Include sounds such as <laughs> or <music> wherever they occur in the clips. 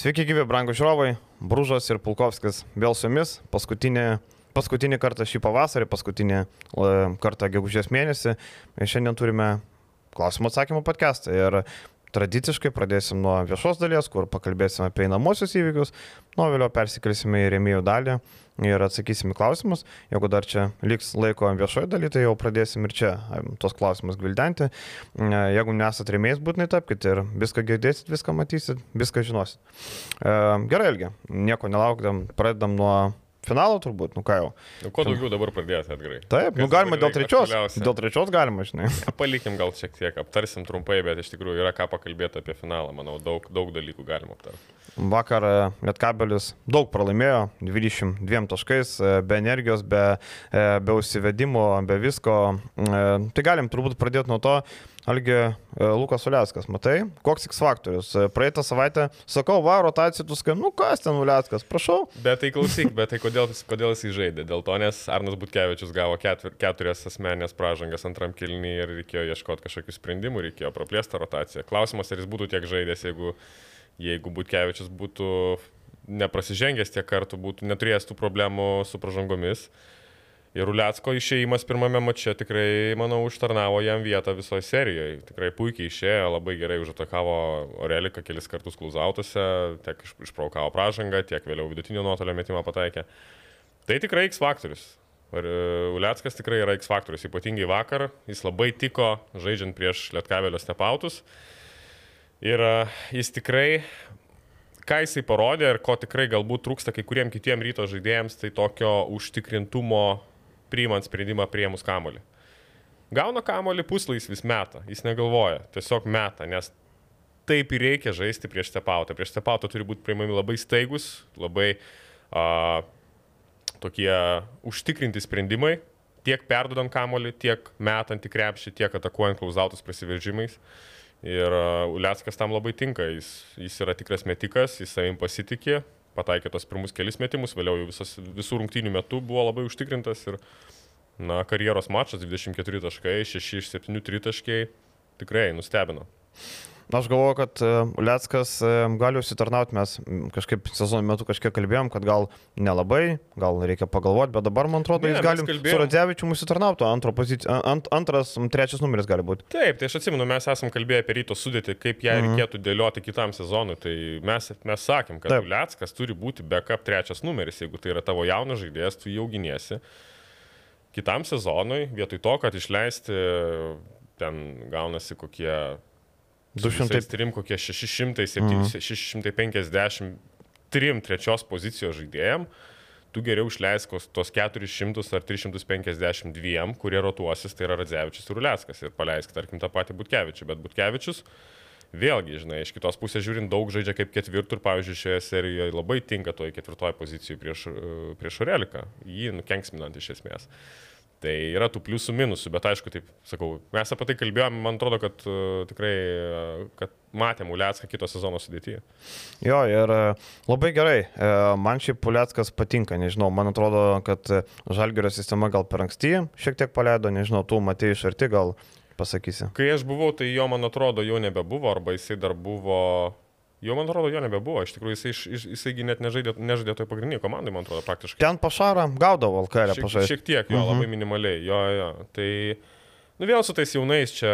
Sveiki, gyvi, brangų žiūrovai. Brūžas ir Pulkovskis vėl su jumis. Paskutinį, paskutinį kartą šį pavasarį, paskutinį e, kartą gegužės mėnesį. Šiandien turime klausimų atsakymų podcastą. Ir tradiciškai pradėsim nuo viešos dalies, kur pakalbėsim apie einamosius įvykius, nuo vėliau persikelsime į rėmėjų dalį ir atsakysim į klausimus. Jeigu dar čia liks laiko viešoje dalyje, tai jau pradėsim ir čia tos klausimus gvildenti. Jeigu nesat rėmėjais, būtinai tapkite ir viską girdėsit, viską matysit, viską žinosit. E, gerai, Elgi, nieko nelaukdam, pradedam nuo finalo turbūt, nu ką jau. Nu, kuo daugiau dabar pradėti, Edgarai. Taip, Kas nu galima dėl trečios. aktualiausia? Dėl trečios galima, žinai. Ja, <laughs> Palikim gal šiek tiek, aptarsim trumpai, bet iš tikrųjų yra ką pakalbėti apie finalą. Manau, daug, daug dalykų galima aptarti. Vakar e, Lietkabelis daug pralaimėjo, 22 taškais, e, be energijos, be, e, be užsivedimo, be visko. Tai galim turbūt pradėti nuo to, Algi e, Lukas Uliaskas, matai, koks X faktorius. E, Praeitą savaitę sakau, va, rotacija, tu sakai, nu kas ten Uliaskas, prašau. Bet tai klausyk, bet tai kodėl, kodėl jis žaidė? Dėl to, nes Arnas Butkevičius gavo ketvir, keturias asmenės pražangas antram kilniui ir reikėjo ieškoti kažkokių sprendimų, reikėjo praplėsti rotaciją. Klausimas, ar jis būtų tiek žaidęs, jeigu, jeigu Butkevičius būtų neprasižengęs tiek kartų, būtų neturėjęs tų problemų su pražangomis. Ir Uliacko išėjimas pirmame mače tikrai, manau, užtarnavo jam vietą visoje serijoje. Tikrai puikiai išėjo, labai gerai užatakavo Oreliką kelis kartus klauzautose, tiek iš- išprovokavo pražangą, tiek vėliau vidutinio nuotolio metimą pataikė. Tai tikrai X faktorius. Ir e, Uliackas tikrai yra X faktorius, ypatingai vakar. Jis labai tiko žaidžiant prieš Lietkavelio stepautus. Ir e, jis tikrai ką jisai parodė ir ko tikrai galbūt trūksta kai kuriem kitiem ryto žaidėjams, tai tokio užtikrintumo priimant sprendimą priemus kamolį. Gauna kamolį puslais vis metą, jis negalvoja, tiesiog metą, nes taip ir reikia žaisti prieš stepautą. Prieš stepautą turi būti priimami labai staigus, labai a, tokie užtikrinti sprendimai, tiek perdodant kamolį, tiek metant į krepšį, tiek atakuojant klauzautus prasiveržimais. Ir Uliackas tam labai tinka, jis, jis yra tikras metikas, jis savim pasitikė, pataikė tos pirmus kelis metimus, vėliau visas, visų rungtynių metų buvo labai užtikrintas ir, na, karjeros mačas 24 taškai, 6 iš 7 tritaškai, tikrai nustebino. Aš galvoju, kad e, Uliackas e, gali užsitarnauti, mes kažkaip sezono metu kažkiek kalbėjom, kad gal nelabai, gal reikia pagalvoti, bet dabar, man atrodo, Ne, jis gali su Radzevičiu užsitarnauti, ant, antras, trečias numeris gali būti. Taip, tai aš atsimenu, mes esam kalbėję apie ryto sudėtį, kaip ją Mhm. reikėtų dėlioti kitam sezonui. Tai mes, mes sakėm, kad Taip. Liackas turi būti backup trečias numeris. Jeigu tai yra tavo jaunas žaidėjas, tu jau giniesi. Kitam sezonui, vietoj to, kad išleisti, ten gaunasi kokie 200. trim, kokie 600, 700, 650 trim trečios pozicijos žaidėjim, tu geriau išleisk tos 400 ar 352, kurie rotuosis, tai yra Radzevičius ir Uliackas ir paleisk, tarkim, tą patį Butkevičių. Bet Butkevičius, vėlgi, žinai, iš kitos pusės žiūrint, daug žaidžia kaip ketvirtų ir, pavyzdžiui, šioje serijoje labai tinka toje ketvirtoje pozicijoje prieš, prieš Oreliką, jį nukenksminant iš esmės. Tai yra tų pliusų minusų, bet aišku, taip sakau, mes apie tai kalbėjome, man atrodo, kad uh, tikrai, uh, kad matėm Uliacką kito sezono sudėtyje. Jo, ir e, labai gerai. Man šiaip Puliackas patinka, nežinau, man atrodo, kad Žalgerio sistema gal per anksti šiek tiek paleido, nežinau, tu matėjai iš arti, gal pasakysi. Kai aš buvau, tai jo, man atrodo, jau nebebuvo, arba jisai dar buvo, jau, man atrodo, jo nebebuvo, iš tikrųjų, jisai, iš- jisaigi net nežaidė, nežaidė toj pagrindiniai komandai, man atrodo, praktiškai. Ten pašarą gaudavo Šiek, pažaisti. šiek tiek, jo, Mhm. labai minimaliai, jo, jo. Tai, nu vėl su tais jaunais, čia,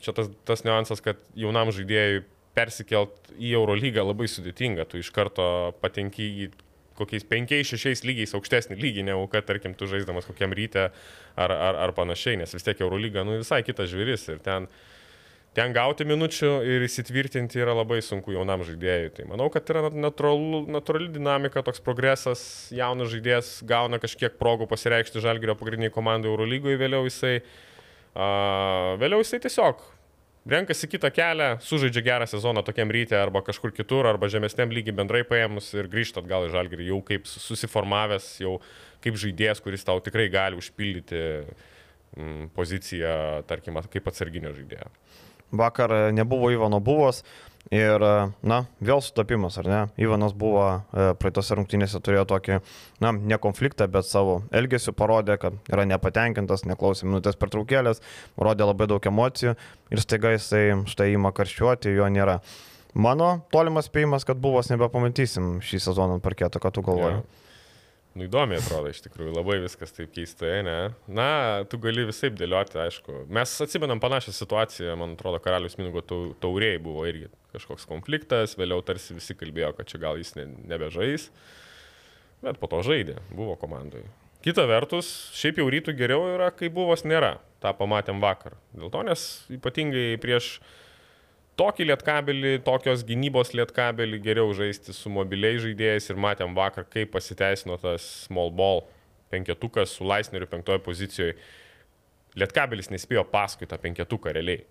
čia tas, tas niuansas, kad jaunam žaidėjui persikelt į Eurolygą labai sudėtinga, tu iš karto patenki į kokiais 5-6 lygiais aukštesnį lygį, negu kad, tarkim, tu žaisdamas kokiam ryte ar, ar, ar panašiai, nes vis tiek Eurolyga, nu visai kitas žvėris ir ten, ten gauti minučių ir įsitvirtinti yra labai sunku jaunam žaidėjui. Tai manau, kad yra natūralu, natūrali dinamika, toks progresas, jaunas žaidėjas gauna kažkiek progų pasireikšti žalgerio pagrindiniai komandai Eurolygoje, vėliau jisai, a, vėliau jisai tiesiog renkasi kitą kelią, sužaidžia gerą sezoną tokiam ryte arba kažkur kitur, arba žemesniam lygiai bendrai paėmus ir grįžta atgal į žalgerį jau kaip susiformavęs, jau kaip žaidėjas, kuris tau tikrai gali užpildyti poziciją, tarkim, kaip atsarginio žaidėjo. Vakar e, nebuvo Ivano buvos ir, e, na, vėl sutapimas, ar ne? Ivanas buvo e, praeitose rungtynėse turėjo tokį, na, ne konfliktą, bet savo elgesiu parodė, kad yra nepatenkintas, neklausė minutės pertraukėlės, rodė labai daug emocijų ir staiga jisai štai ima karščiuoti, jo nėra. Mano tolimas spėjimas, kad buvos nebepamatysim šį sezoną ant parketo, ką tu galvoji. Jo. Nu įdomiai atrodo iš tikrųjų, labai viskas taip keistai, ne? Na, tu gali visai dėlioti, aišku. Mes atsimenam panašią situaciją, man atrodo, karalius Minugo tauriai buvo irgi kažkoks konfliktas, vėliau tarsi visi kalbėjo, kad čia gal jis ne, nebežais, bet po to žaidė, buvo komandai. Kita vertus, šiaip jau rytų geriau yra, kai buvos nėra. Ta pamatėm vakar. Dėl to, nes ypatingai prieš tokį lietkabelį, tokios gynybos lietkabelį geriau žaisti su mobiliai žaidėjais ir matėm vakar, kaip pasiteisino tas small ball penketukas su Laisneriu penktoje pozicijoje. Lietkabelis nespėjo paskui tą penketuką realiai.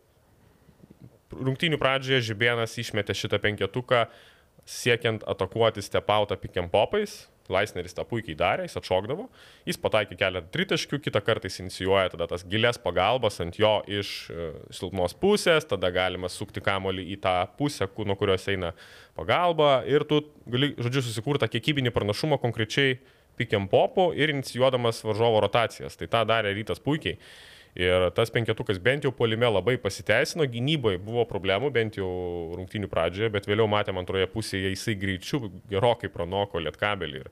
Rungtynių pradžioje Žibėnas išmetė šitą penketuką siekiant atakuoti stepautą pikiam popais, Laisneris tą puikiai darė, jis atšokdavo, jis pataikė keletą tritaškių, kitą kartą jis inicijuoja tada tas gilės pagalbas ant jo iš uh, silpnos pusės, tada galima sukti kamolį į tą pusę, nuo kurios eina pagalba ir tu gali, žodžiu, susikurti kiekybinį pranašumą konkrečiai pikiam popu ir inicijuodamas varžovo rotacijas. Tai tą darė rytas puikiai. Ir tas penketukas bent jau polime labai pasiteisino, gynyboje buvo problemų, bent jau rungtinių pradžioje, bet vėliau matėm antroje pusėje, jisai greičiu gerokai pranoko lietkabelį ir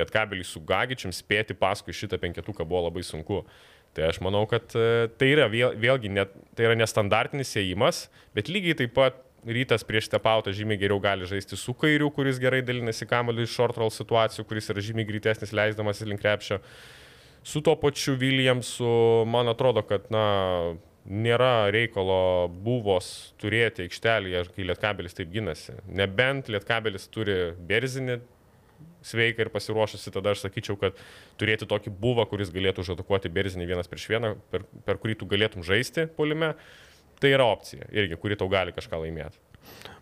lietkabelį su Gagičiam spėti paskui šitą penketuką buvo labai sunku. Tai aš manau, kad e, tai yra vėl, vėlgi net, tai yra nestandartinis įėjimas, bet lygiai taip pat rytas prieš stepautą žymiai geriau gali žaisti su kairiu, kuris gerai dalinasi kamuolį iš short roll situacijų, kuris yra žymiai greitesnis leisdamas link krepšio su tuo pačiu Williamsu, man atrodo, kad, na, nėra reikalo buvos turėti aikštelėje, kai Lietkabelis taip ginasi. Nebent Lietkabelis turi berzinį sveiką ir pasiruošusi, tada aš sakyčiau, kad turėti tokį buvą, kuris galėtų užatakuoti berzinį vienas prieš vieną, per, per kurį tu galėtum žaisti polime, tai yra opcija irgi, kuri tau gali kažką laimėti.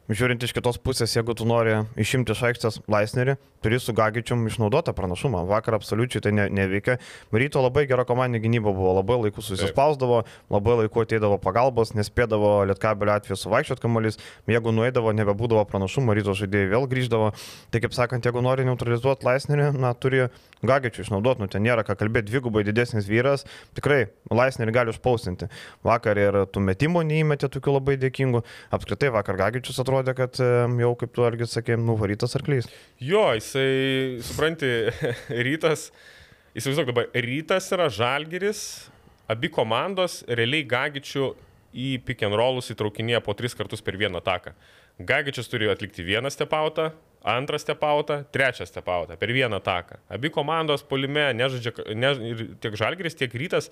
Žiūrint iš kitos pusės, jeigu tu nori išimti iš aikštės Laisnerį, turi su Gagičium išnaudotą pranašumą. Vakar absoliučiai tai ne, neveikia. Ryto labai gera komandinė gynyba buvo, labai laiku susispausdavo, labai laiku ateidavo pagalbos, nespėdavo lietkabelio atveju suvaikščiot kamuolys, jeigu nueidavo, nebebūdavo pranašumo, ryto žaidėjai vėl grįždavo. Tai kaip sakant, jeigu nori neutralizuoti Laisnerį, na, turi Gagičių išnaudoti, nu ten nėra ką kalbėti, dvigubai didesnis vyras, tikrai Laisnerį gali užpausinti. Vakar ir tų metimų neįmetė tokių labai dėkingų, apskritai vakar Gagičius atrodo atrodė, kad jau, kaip tu argi sakė, nuvarytas arklys. Jo, jisai, supranti, <laughs> rytas, įsivaizduok dabar, rytas yra žalgeris, abi komandos realiai gagičių į pick and rollus įtraukinėja po tris kartus per vieną ataką. Gagičius turi atlikti vieną stepautą, antrą stepautą, trečią stepautą per vieną ataką. Abi komandos polime nežaidžia, ne, tiek žalgeris, tiek rytas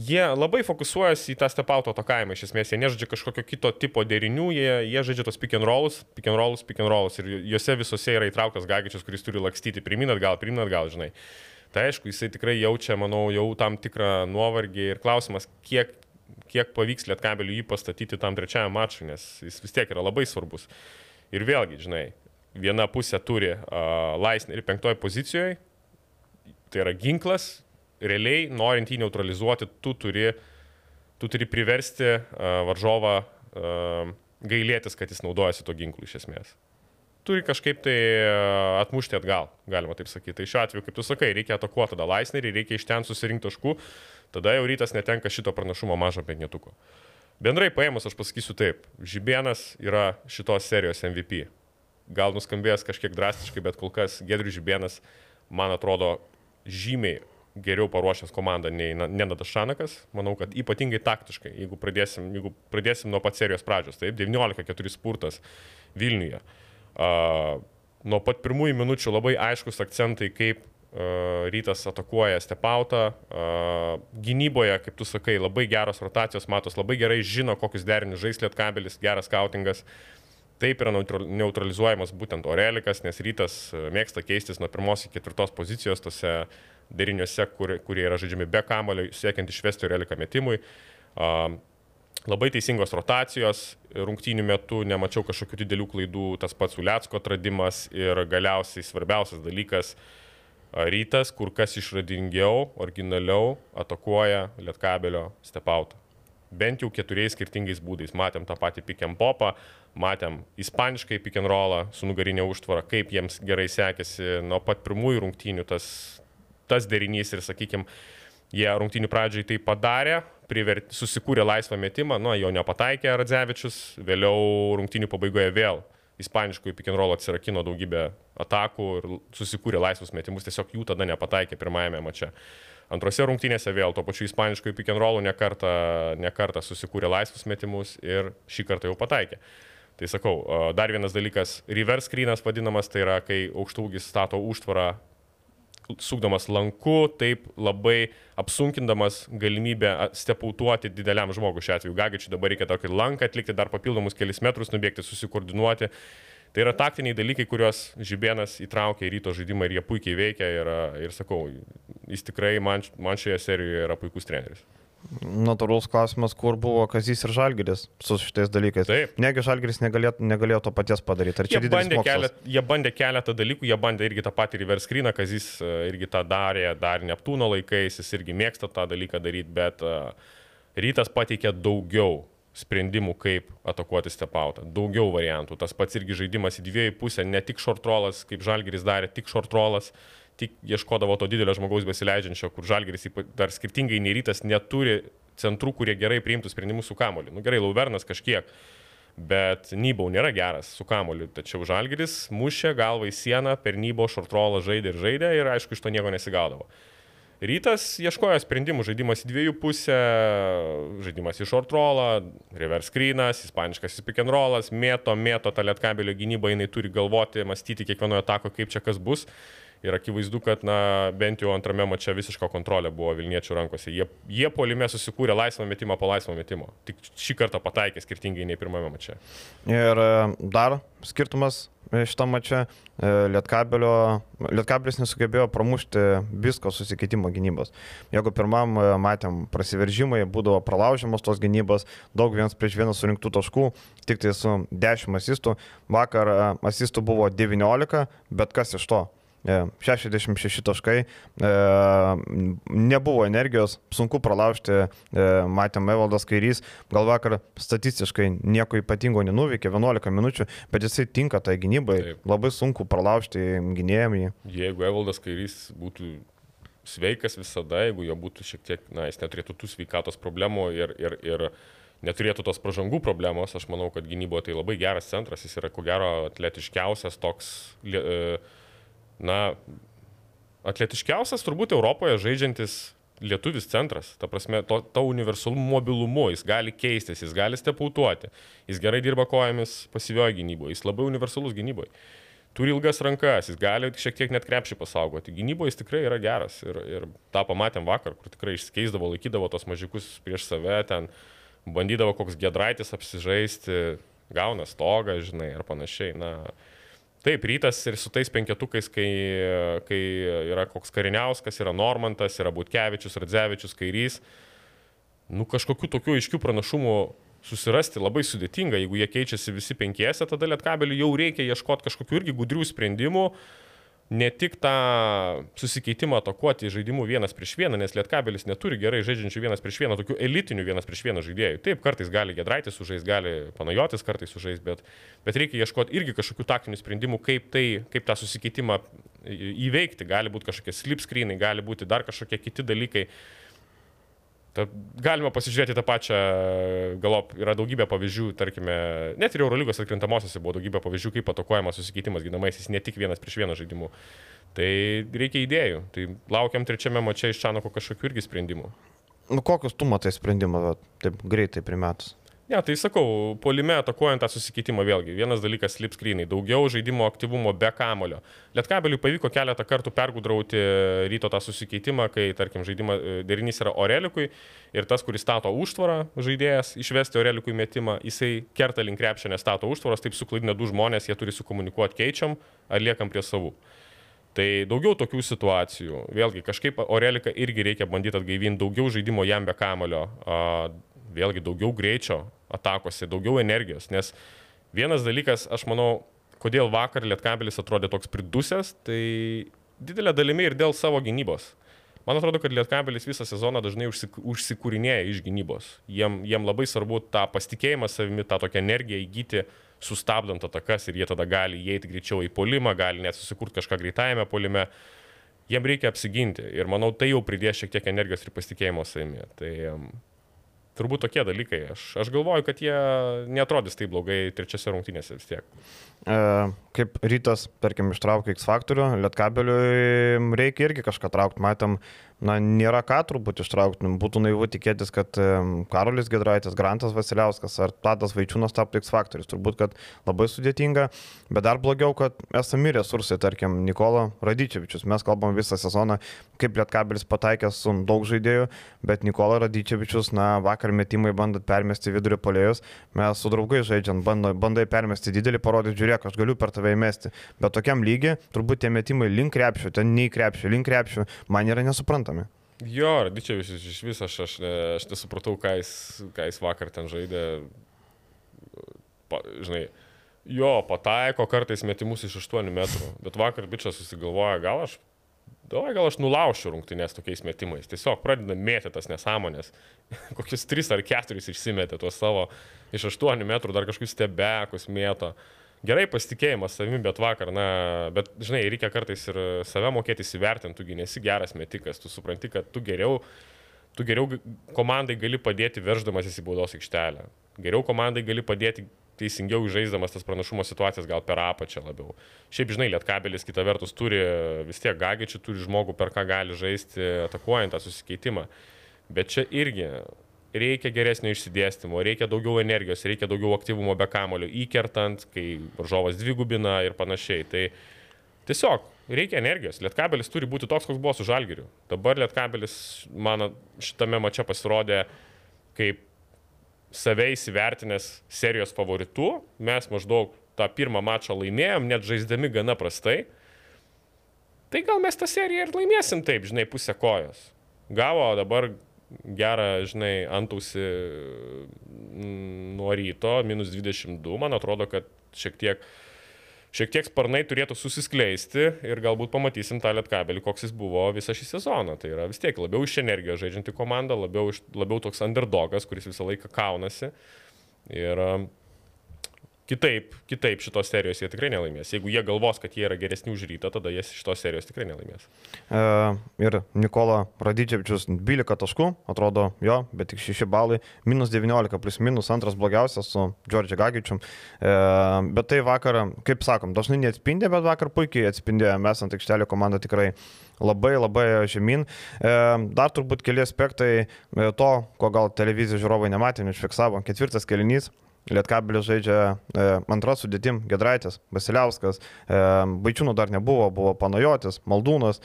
jie labai fokusuojasi į tą stepauto atakavimą, iš esmės, jie nežaidžia kažkokio kito tipo derinių, jie, jie žaidžia tos pick and rolls, pick and rolls, pick and rolls ir juose visose yra įtrauktas Gagičius, kuris turi lakstyti pirmin atgal, pirmin atgal, žinai. Tai aišku, jisai tikrai jaučia, manau, jau tam tikrą nuovargį ir klausimas, kiek, kiek pavyks lietkabeliu jį pastatyti tam trečiajam mačui, nes jis vis tiek yra labai svarbus. Ir vėlgi, žinai, viena pusė turi uh, laisvę ir penktoje pozicijoje, tai yra ginklas, realiai, norint jį neutralizuoti, tu turi, tu turi priversti uh, varžovą uh, gailėtis, kad jis naudojasi to ginklu iš esmės. Turi kažkaip tai atmušti atgal, galima taip sakyti. Tai šiuo atveju, kaip tu sakai, reikia atakuoti tada laisnerį, reikia iš ten susirinkti taškų, tada jau rytas netenka šito pranašumo mažo penketuko. Bendrai paėmus, aš pasakysiu taip, Žibėnas yra šitos serijos MVP. Gal nuskambės kažkiek drastiškai, bet kol kas Gedrius Žibėnas, man atrodo, žymiai geriau paruošęs komandą nei Nenadas Šanakas. Manau, kad ypatingai taktiškai, jeigu pradėsim, jeigu pradėsim nuo pat serijos pradžios, taip, 19-4 spurtas Vilniuje. Uh, nuo pat pirmųjų minučių labai aiškus akcentai, kaip uh, rytas atakuoja stepautą. Uh, gynyboje, kaip tu sakai, labai geros rotacijos, matos labai gerai žino, kokius derinius žaislėt kabelis, geras skautingas. Taip yra neutralizuojamas būtent Orelikas, nes rytas mėgsta keistis nuo pirmos iki ketvirtos pozicijos tose uh, deriniuose, kur, kurie yra žaidžiami be kamulio, siekiant išvesti reliką metimui. Uh, labai teisingos rotacijos, rungtynių metu nemačiau kažkokių didelių klaidų, tas pats Uliacko atradimas ir galiausiai svarbiausias dalykas rytas, kur kas išradingiau, originaliau atakuoja Lietkabelio stepautą. Bent jau keturiais skirtingais būdais. Matėm tą patį pick and popą, matėm ispaniškai pick and rollą su nugarinė užtvara, kaip jiems gerai sekėsi nuo pat pirmųjų rungtynių tas tas derinys ir, sakykime, jie rungtynių pradžiai tai padarė, priver... susikūrė laisvą metimą, nu, jo nepataikė Radzevičius, vėliau rungtinių pabaigoje vėl ispaniškų pick and roll atsirakino daugybę atakų ir susikūrė laisvus metimus, tiesiog jų tada nepataikė pirmajame mače. Antrose rungtynėse vėl to pačiu ispaniškų pick and rollų nekartą, nekartą susikūrė laisvus metimus ir šį kartą jau pataikė. Tai sakau, dar vienas dalykas, reverse screenas vadinamas, tai yra, kai aukštūgis stato užtvarą sukdamas lanku, taip labai apsunkindamas galimybę stepautuoti dideliam žmogui šiuo atveju. Gagičiui dabar reikia tokį lanką atlikti, dar papildomus kelius metrus nubėgti, susikoordinuoti. Tai yra taktiniai dalykai, kuriuos Žibėnas įtraukė į ryto žaidimą ir jie puikiai veikia ir, ir sakau, jis tikrai man, man šioje serijoje yra puikus treneris natūralus klausimas, kur buvo Kazys ir Žalgiris su šitais dalykais. Taip. Negi Žalgiris negalėjo, negalėjo to paties padaryti. Ar čia jie bandė, kelet, jie bandė keletą dalykų, jie bandė irgi tą patį reverse screeną, Kazys e, irgi tą darė, dar Neptūno laikais, jis irgi mėgsta tą dalyką daryti, bet uh, rytas pateikė daugiau sprendimų, kaip atakuoti stepautą. Daugiau variantų. Tas pats irgi žaidimas į dviejų pusę, ne tik short rollas, kaip Žalgiris darė, tik short rollas tik ieškodavo to didelio žmogaus besileidžiančio, kur žalgeris dar skirtingai nei rytas neturi centrų, kurie gerai priimtų sprendimus su kamoliu. Nu gerai, Lauvernas kažkiek, bet Nybau nėra geras su kamoliu, tačiau žalgeris mušė galvą į sieną, per Nybo šortrolą žaidė ir žaidė ir aišku, iš to nieko nesigaudavo. Rytas ieškojo sprendimų, žaidimas į dviejų pusę, žaidimas į short rollą, reverse screenas, ispaniškas pick and rollas, mėto, mėto tą lietkabelio gynybą, jinai turi galvoti, mąstyti kiekvienoje atako, kaip čia kas bus. Ir akivaizdu, kad na, bent jau antrame mače visiška kontrolė buvo Vilniečių rankose. Jie, jie polime susikūrė laisvą metimą po laisvą metimo. Tik šį kartą pataikė skirtingai nei pirmame mače. Ir e, dar skirtumas e, šitą mačą. E, Lietkabelis nesugebėjo pramušti visko susikeitimo gynybos. Jeigu pirmam matėm prasiveržimai, būdavo pralaužiamos tos gynybos, daug vienas prieš vieną surinktų taškų, tik tai su 10 asistų. Vakar asistų buvo 19, bet kas iš to? 66 e, taškai, e, nebuvo energijos, sunku pralaužti, e, matėm Evaldas Kairys, gal vakar statistiškai nieko ypatingo nenuveikė, 11 minučių, bet jisai tinka tai gynybai, Taip. labai sunku pralaužti gynėjim jį. Jeigu Evaldas Kairys būtų sveikas visada, jeigu jo būtų šiek tiek, na, jis neturėtų tų sveikatos problemų ir, ir, ir neturėtų tos pažangų problemos, aš manau, kad gynyboje tai labai geras centras, jis yra ko gero atletiškiausias toks. Uh, na, atletiškiausias turbūt Europoje žaidžiantis lietuvis centras, ta prasme, to, to universalumu mobilumu, jis gali keistis, jis gali stepautuoti, jis gerai dirba kojomis pasyvioje gynyboje, jis labai universalus gynyboje. Turi ilgas rankas, jis gali šiek tiek net krepšį pasaugoti. Gynyboje jis tikrai yra geras ir, ir tą pamatėm vakar, kur tikrai išskeisdavo, laikydavo tos mažiukus prieš save, ten bandydavo koks gedraitis apsižaisti, gauna stogą, žinai, ar panašiai. Na, Taip, rytas ir su tais penketukais, kai, kai yra koks Kariniauskas, yra Normantas, yra Butkevičius, Radzevičius, Kairys, nu kažkokių tokių aiškių pranašumų susirasti labai sudėtinga, jeigu jie keičiasi visi penkiese, tada lietkabeliui jau reikia ieškoti kažkokių irgi gudrių sprendimų, uh, ne tik tą susikeitimą atakuoti žaidimų vienas prieš vieną, nes Lietkabelis neturi gerai žaidžiančių vienas prieš vieną, tokių elitinių vienas prieš vieną žaidėjų. Taip, kartais gali Gedraitis sužais, gali Panajotis kartais sužais, bet, bet reikia ieškoti irgi kažkokių taktinių sprendimų, kaip, tai, kaip tą susikeitimą įveikti. Gali būti kažkokie slip screenai, gali būti dar kažkokie kiti dalykai. Ta, galima pasižiūrėti tą pačią, galop yra daugybė pavyzdžių, tarkime, net ir Eurolygos atkrintamosiose buvo daugybė pavyzdžių, kaip atakuojamas susikeitimas ginamaisiais, ne tik vienas prieš vieną žaidimų. Tai reikia idėjų. Tai laukiam trečiame mače iš Čanako kažkokių irgi sprendimų. Nu, kokius tu matai sprendimą, taip greitai primetus? Ne, tai sakau, polime atakuojant tą susikeitimą vėlgi. Vienas dalykas - slip screenai, daugiau žaidimo aktyvumo be kamulio. Lietkabeliui pavyko keletą kartų pergudrauti ryto tą susikeitimą, kai, tarkim, žaidimo e, derinys yra Orelikui ir tas, kuris stato užtvarą žaidėjas, išvesti Orelikui metimą, jisai kerta link krepšio, nes stato užtvaros, taip suklaidina du žmonės, jie turi sukomunikuoti keičiam ar liekam prie savų. Tai daugiau tokių situacijų. Vėlgi, kažkaip Orelika irgi reikia bandyti atgaivinti daugiau žaidimo jam be kamulio, vėlgi daugiau greičio, atakose, daugiau energijos. Nes vienas dalykas, aš manau, kodėl vakar Lietkabelis atrodė toks pridusęs, tai didelė dalimi ir dėl savo gynybos. Man atrodo, kad Lietkabelis visą sezoną dažnai užsik, užsikūrinėja iš gynybos. Jiem, jiem labai svarbu tą pasitikėjimą savimi, tą tokią energiją įgyti, sustabdant atakas ir jie tada gali įeiti greičiau į polimą, gali net susikurti kažką greitajame polime. Jiem reikia apsiginti ir manau, tai jau pridės šiek tiek energijos ir pasitikėjimo savimi. Tai Turbūt tokie dalykai. Aš, aš galvoju, kad jie netrodys taip blogai trečiose rungtynėse vis tiek. E, kaip rytas, tarkim, ištraukė X faktorių, Lietkabeliui reikia irgi kažką traukti. Matėm, na, nėra ką turbūt ištraukti. Būtų naivu tikėtis, kad Karolis Gedraitis, Grantas Vasiliauskas ar Tadas Vaičiūnas taptų X faktorius. Turbūt, kad labai sudėtinga, bet dar blogiau, kad esami resursai, tarkim, Nikola Radyčevičius. Mes kalbam visą sezoną, kaip Lietkabelis pataikęs su daug žaidėjų, bet Nikola Radyčevičius, na, vakar metimai bandant permesti vidurio polėjus, mes su draugai žaidžiant bandai, bandai permesti didelį, parodyti, žiūrėk, aš galiu per tave įmesti. Bet tokiam lygiai, turbūt tie metimai link krepšio, ten nei krepšio, link krepšio, man yra nesuprantama matomi. Jo, Radičiavis iš viso aš, aš, aš nesupratau, ką jis, ką jis vakar ten žaidė. Pa, žinai, jo, pataiko kartais metimus iš 8 metrų, bet vakar bičias susigalvoja, gal aš, davai, gal aš nulaušiu rungtynės tokiais metimais. Tiesiog pradeda mėti tas nesąmonės. <laughs> Kokius 3 ar 4 išsimetė tuos savo iš 8 metrų, dar kažkokius stebekus mėto. Uh, gerai pasitikėjimas savimi, bet vakar, na, bet žinai, reikia kartais ir save mokėti įsivertinti, tugi nesi geras metikas, tu supranti, kad tu geriau, tu geriau komandai gali padėti verždamas į baudos aikštelę. Geriau komandai gali padėti teisingiau žaisdamas tas pranašumo situacijas, gal per apačią labiau. Šiaip, žinai, Lietkabelis kita vertus turi vis tiek gagičių, turi žmogų, per ką gali žaisti, atakuojant tą susikeitimą. Bet čia irgi reikia geresnio išsidėstymo, reikia daugiau energijos, reikia daugiau aktyvumo be kamulio, įkertant, kai varžovas dvigubina ir panašiai. Tai tiesiog reikia energijos. Lietkabelis turi būti toks, koks buvo su Žalgiriu. Dabar Lietkabelis, mano, šitame mače pasirodė kaip save įsivertinęs serijos favoritu. Mes maždaug tą pirmą mačą laimėjom, net žaisdami gana prastai. Tai gal mes tą seriją ir laimėsim taip, žinai, pusę kojos. Gavo dabar gerą, žinai, antausi mm, nuo ryto, minus 22, man atrodo, kad šiek tiek, šiek tiek sparnai turėtų susiskleisti ir galbūt pamatysim tą lietkabelį, koks jis buvo visą šį sezoną. Tai yra vis tiek labiau iš energijos žaidžianti komanda, labiau, labiau toks underdogas, kuris visą laiką kaunasi. Ir kitaip, kitaip šitos serijos jie tikrai nelaimės. Jeigu jie galvos, kad jie yra geresni už rytą, tada jie šitos serijos tikrai nelaimės. E, ir Nikola Radydžiavičius 12 taškų, atrodo jo, bet tik 6 balai, minus 19 plus minus antras blogiausias su Džordžiu Gagičium. E, bet tai vakar, kaip sakom, dažnai neatspindė, bet vakar puikiai atspindėjo, mes ant aikštelio komanda tikrai labai labai žemyn. E, dar turbūt keli aspektai e, to, ko gal televizijos žiūrovai nematė, neužfiksavo. Ketvirtas kelinys, Lietkabelis žaidžia e, antrą sudėtim, Gedraitis, Vasiliauskas, e, Baičiūnų dar nebuvo, buvo Panajotis, Maldūnas.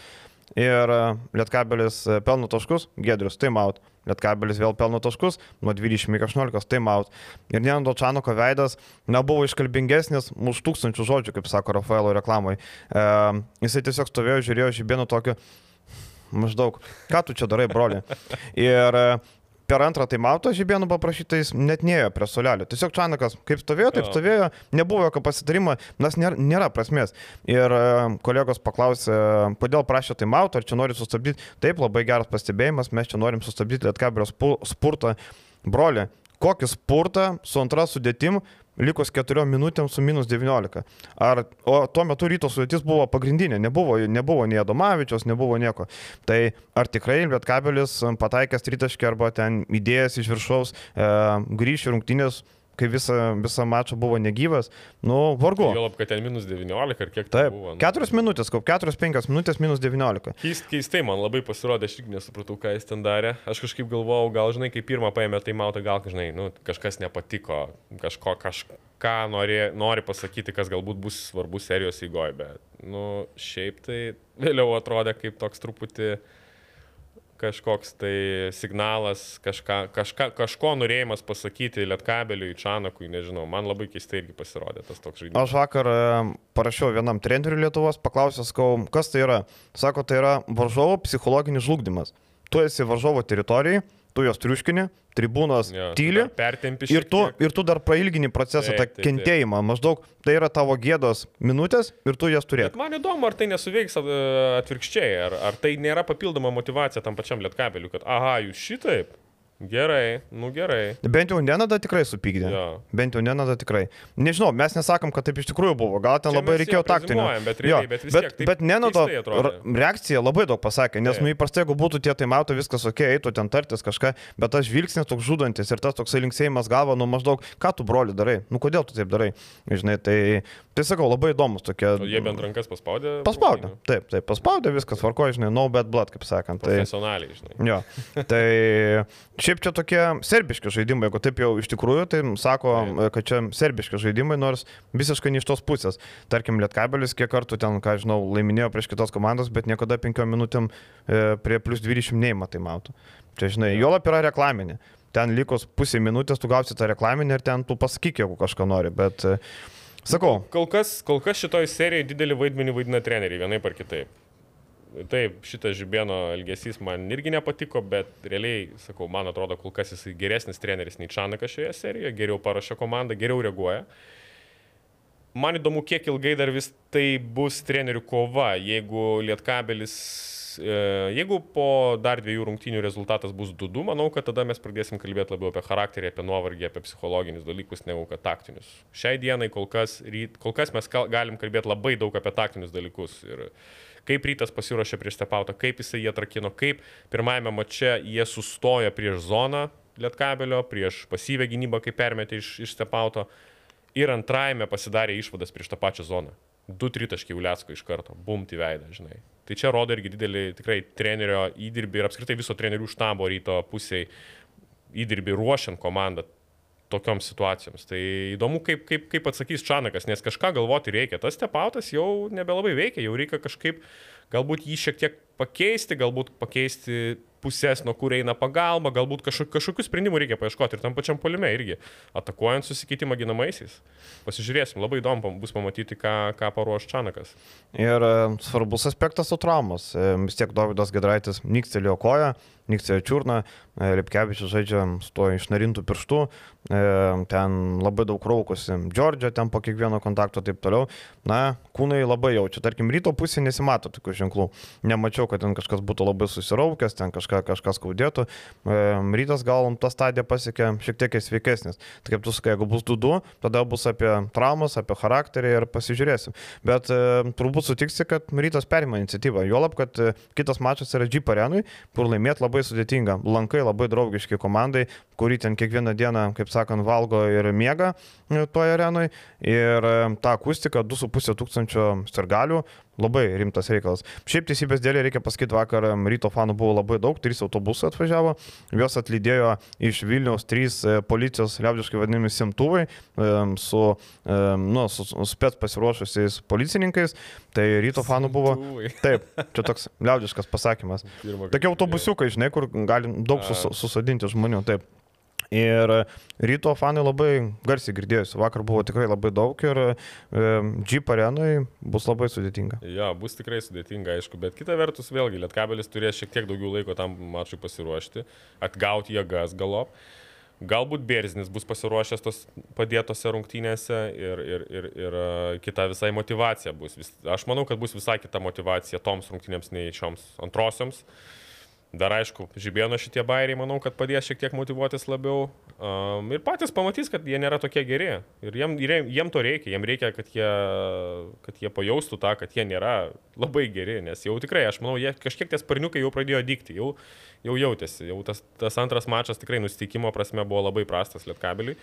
Ir e, Lietkabelis e, pelno taškus, Gedrius, timeout. Lietkabelis vėl pelno taškus, nuo 20 iki 18, timeout. Ir Nenando Čanoko veidas nebuvo iškalbingesnis už tūkstančių žodžių, kaip sako Rafaelo reklamoje. E, jisai tiesiog stovėjo, žiūrėjo žibėnų tokį maždaug, ką tu čia darai, broli. Ir e, per antrą taimauto žibėnų paprašytais net neėjo prie solelio. Tiesiog Čanakas kaip stovėjo, taip stovėjo, nebuvo jokio pasitarimo, nes nėra, nėra prasmės. Ir e, kolegos paklausė, kodėl prašė taimauto, ar čia nori sustabdyti. Taip, labai geras pastebėjimas, mes čia norim sustabdyti Lietkabrio spurtą. Broli, kokį spurtą su antra sudėtim likus 4 minutėms su minus 19. Ar, o tuo metu ryto sudėtis buvo pagrindinė, nebuvo, nebuvo nei Adomavičios, nebuvo nieko. Tai ar tikrai Lietkabelis pataikęs tritaškį arba ten idėjas iš viršaus e, grįš į rungtynės kai visą, visą mačą buvo negyvas, nu, vargu. Jau lab, kad ten minus 19 ar kiek tai buvo. Nu. 4 minutės, kaip 4-5 minutės minus 19. Keist, keistai man labai pasirodė, aš irgi nesupratau, ką jis ten darė. Aš kažkaip galvojau, gal žinai, kai pirmą paėmė tai mautą, gal žinai, nu, kažkas nepatiko, kažko, kažką nori, nori pasakyti, kas galbūt bus svarbus serijos įgoj, bet, nu, šiaip tai vėliau atrodė kaip toks truputį kažkoks tai signalas, kažka, kažka, kažko norėjimas pasakyti Lietkabeliui, Čanakui, nežinau, man labai keistai irgi pasirodė tas toks žaidimas. Aš vakar e, parašiau vienam treneriui Lietuvos, paklausęs, kas tai yra. Sako, tai yra varžovo psichologinis žlugdymas. Tu esi varžovo teritorijai, tu jos triuškini, tribūnos ja, tyli. Ir tu, ir tu dar prailgini procesą, taip, tą kentėjimą. Maždaug tai yra tavo gėdos minutės ir tu jas. Bet man įdomu, ar tai nesuveiks atvirkščiai, ar, ar tai nėra papildoma motivacija tam pačiam lietkabeliu, kad aha, jūs šitaip. Gerai, nu gerai. Bent jau Nenada tikrai supykdė. Jo. Bent jau Nenada tikrai. Nežinau, mes nesakom, kad taip iš tikrųjų buvo. Gal ten Čia labai reikėjo jo taktinio. bet realiai- bet bet, tiek bet Nenado reakcija labai daug pasakė, nes Taip. nu įprastai, jeigu būtų tie taimautai, viskas ok, eitų ten tartis kažką, bet tas žvilgsnis toks žudantis ir tas toksai linksėjimas galva, nu maždaug, ką tu broli darai, nu kodėl tu taip darai. Žinai, tai, tai sakau, labai įdomus tokie. O jie bent rankas paspaudė? Paspaudė, rungtynių? taip, taip, paspaudė, viskas tvarko, žinai, no bad blood, kaip sakant. Tai, Profesionaliai, žinai. Jo. <laughs> Tai šiaip čia tokie serbiški žaidimai, jeigu taip jau iš tikrųjų, tai sako, Taip. kad čia serbiški žaidimai, nors visiškai ne iš tos pusės. Tarkim, Lietkabelis kiek kartų ten, ką žinau, laiminėjo prieš kitos komandos, bet niekada penkiom minutėm e, prie plus 20 neįmatai matų. Čia, žinai, juolap yra reklaminė. Ten likus pusė minutės tu gausi tą reklaminę ir ten tu pasakyk, jeigu kažką nori, bet e, sakau, Kol kas, kol kas šitoj serijoje didelį vaidmenį vaidina treneriai, vienaip ar kitaip. Taip, šitas Žibėno elgesys man irgi nepatiko, bet realiai, sakau, man atrodo, kol kas jis geresnis treneris nei Čanakas šioje serijoje, geriau parašo komandą, geriau reaguoja. Man įdomu, kiek ilgai dar vis tai bus trenerių kova, jeigu Lietkabelis, e, jeigu po dar dviejų rungtynių rezultatas bus 2-2, manau, kad tada mes pradėsim kalbėti labiau apie charakterį, apie nuovargį, apie psichologinius dalykus, negu kad taktinius. Šiai dienai kol kas, kol kas mes galim kalbėti labai daug apie taktinius dalykus. Ir kaip rytas pasiruošė prieš Stepautą, kaip jisai jį atrakino, kaip pirmajame mače jie sustojo prieš zoną Lietkabelio, prieš pasyvę gynybą, kaip permetė iš, iš Stepauto ir antrajame pasidarė išvadas prieš tą pačią zoną. Du tritaškiai Uliacko iš karto, bumt į veidą, žinai. Tai čia rodo irgi didelį tikrai trenerio įdirbį ir apskritai viso trenerių štabo ryto pusiai įdirbį ruošiant komandą tokioms situacijoms. Tai įdomu, kaip, kaip, kaip atsakys Čanakas, nes kažką galvoti reikia. Tas stepautas jau nebelabai veikia, jau reikia kažkaip galbūt jį šiek tiek pakeisti, galbūt pakeisti pusės, nuo kur eina pagalba, galbūt kažkokių, sprendimų reikia paieškoti ir tam pačiam polime irgi, atakuojant susikeitimą ginamaisiais. Pasižiūrėsim, labai įdomu bus pamatyti, ką, ką paruoš Čanakas. Ir e, svarbus aspektas su traumos. E, Vis tiek Davidas Gedraitis nykstelėjo koją, nykstelėjo čiurną, e, Lipkevičius žaidžia su tuo išnarintų pirštų, e, ten labai daug raukosi, Džordžio ten po kiekvieno kontakto taip toliau. Na, kūnai labai jaučia. Tarkim, ryto pusė nesimato tokių ženklų. Nemačiau, kad ten kažkas būtų labai susiraukęs, ten kažką, kažkas skaudėtų. E, Rytas gal tą stadiją pasiekė šiek tiek sveikesnis. Tai kaip tu sakai, jeigu bus 2-2, tada bus apie traumas, apie charakterį ir pasižiūrėsim. Bet turbūt sutiksi, kad rytas perima iniciatyvą. Juolab, kad kitas mačas yra G arenui, kur laimėti labai sudėtinga. Lankai labai draugiški komandai, kuri ten kiekvieną dieną, kaip sakant, valgo ir miega e, toje arenui. Ir e, ta akustika 2,5 tūkstančio sirgalių labai rimtas reikalas. Šiaip teisybės dėlė reikia pasakyti, vakar ryto fanų buvo labai daug, trys autobusai atvažiavo, juos atlydėjo iš Vilniaus trys e, policijos, liaudiškai vadinami simtuvai, su, nu, su, spets pasiruošusiais policininkais, tai ryto fanų buvo. <laughs> Taip, čia toks liaudiškas pasakymas. Tokie autobusiukai, žinai, kur gali daug sus, susodinti žmonių. Taip. Ir ryto fanai labai garsiai girdėjusi. Vakar buvo tikrai labai daug ir e, Jeep arenui bus labai sudėtinga. Jo, bus tikrai sudėtinga, aišku, bet kita vertus, vėlgi, Lietkabelis turės šiek tiek daugiau laiko tam mačui pasiruošti, atgauti jėgas galop. Galbūt Berznis bus pasiruošęs tos padėtose rungtynėse ir, ir, ir, ir e, kita visai motivacija bus. Aš manau, kad bus visai kita motivacija toms rungtynėms nei šioms antrosioms. Dar aišku, žibėno šitie bairiai, manau, kad padės šiek tiek motivuotis labiau. Um, ir patys pamatys, kad jie nėra tokie geri. Ir jiem, ir jiem, to reikia. Jiem reikia, kad jie, kad jie pajaustų tą, kad jie nėra labai geri. Nes jau tikrai, aš manau, jie kažkiek tie sparniukai jau pradėjo dykti. Jau, jau jautėsi. Jau tas, tas antras mačas tikrai nusteikimo prasme buvo labai prastas Lietkabeliui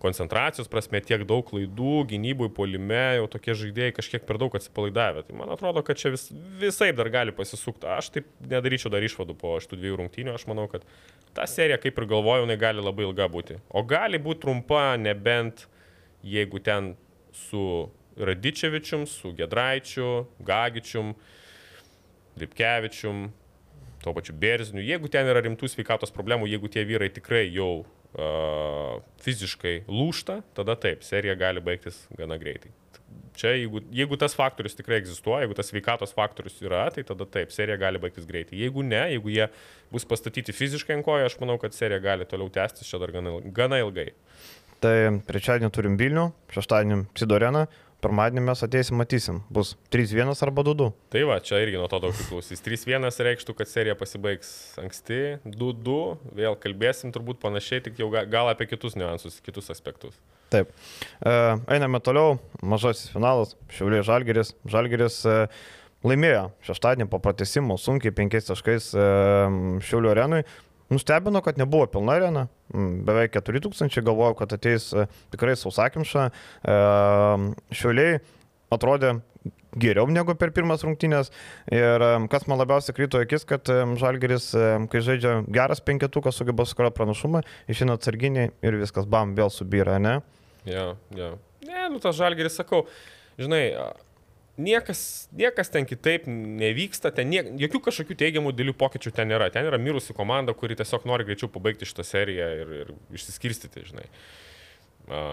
koncentracijos prasme tiek daug klaidų, gynybui, polime, jau tokie žaidėjai kažkiek per daug atsipalaidavę. Tai man atrodo, kad čia vis, visai dar gali pasisukti. Aš taip nedaryčiau dar išvadų po šitų dviejų rungtynių. Aš manau, kad ta serija, kaip ir galvojau, jinai gali labai ilga būti. O gali būti trumpa, nebent jeigu ten su Radičevičium, su Gedraičiu, Gagičium, Lipkevičium, tuo pačiu Berziniu. Jeigu ten yra rimtų sveikatos problemų, jeigu tie vyrai tikrai jau fiziškai lūšta, tada taip, serija gali baigtis gana greitai. Čia, jeigu, jeigu tas faktorius tikrai egzistuoja, jeigu tas sveikatos faktorius yra, tai tada taip, serija gali baigtis greitai. Jeigu ne, jeigu jie bus pastatyti fiziškai ant kojo, aš manau, kad serija gali toliau tęstis čia dar gana, gana ilgai. Tai trečiadienį turim Vilnių, šeštadienį Sidoreną, pirmadienį mes ateisim, matysim. Bus 3-1 arba 2-2. Tai va, čia irgi nuo to daug priklausys. 3-1 reikštų, kad serija pasibaigs anksti, 2-2, vėl kalbėsim turbūt panašiai, tik jau ga- gal apie kitus niuansus, kitus aspektus. Taip. E, einame toliau. Mažasis finalas. Šiaulė Žalgeris. Žalgeris e, laimėjo šeštadienį po pratesimo sunkiai penkiais taškais e, Šiaulio arenui. Nustebino, kad nebuvo pilna arena. Mm, Beveik 4000 galvojau, kad ateis e, tikrai sausakimša. E, Šiauliai atrodė geriau negu per pirmas rungtynės. Ir e, kas man labiausiai krito į akis, kad Žalgeris, kai žaidžia geras penketukas, sugeba sukurti pranašumą, išeina atsarginiai ir viskas, bam, vėl subyra, ne? Ja, ja. Ne, nu tas žalgeris, sakau, žinai, niekas, niekas ten kitaip nevyksta, ten nie, jokių kažkokių teigiamų dėlių pokyčių ten nėra. Ten yra mirusi komanda, kuri tiesiog nori greičiau pabaigti šitą seriją ir, ir išsiskirstyti, žinai. A,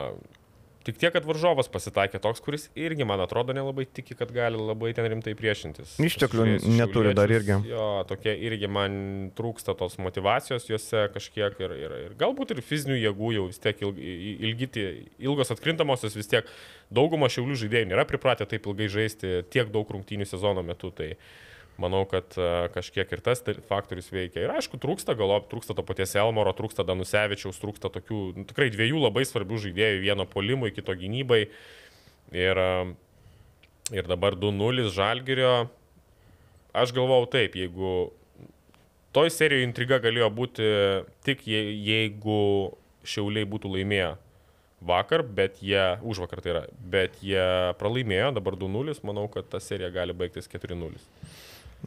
tik tiek, kad varžovas pasitaikė toks, kuris irgi, man atrodo, nelabai tiki, kad gali labai ten rimtai priešintis. Išteklių neturi dar irgi. Jo, tokie irgi man trūksta tos motivacijos juose kažkiek ir, ir, ir galbūt ir fizinių jėgų jau vis tiek ilgi, tie- ilgos atkrintamosios vis tiek dauguma šiaulių žaidėjų nėra pripratę taip ilgai žaisti tiek daug rungtynių sezono metu. Tai manau, kad a, kažkiek ir tas faktorius veikia. Ir aišku, trūksta galop, trūksta to paties Elmoro, trūksta Danusevičiaus, trūksta tokių nu, tikrai dviejų labai svarbių žaidėjų, vieno polimui, kito gynybai. Ir, a, ir dabar 2-0 Žalgirio. Aš galvau taip, jeigu toj serijoje intriga galėjo būti tik je- jeigu Šiauliai būtų laimėję vakar, bet jie, už vakar tai yra, bet jie pralaimėjo, dabar 2-0, manau, kad ta serija gali baigtis 4-0.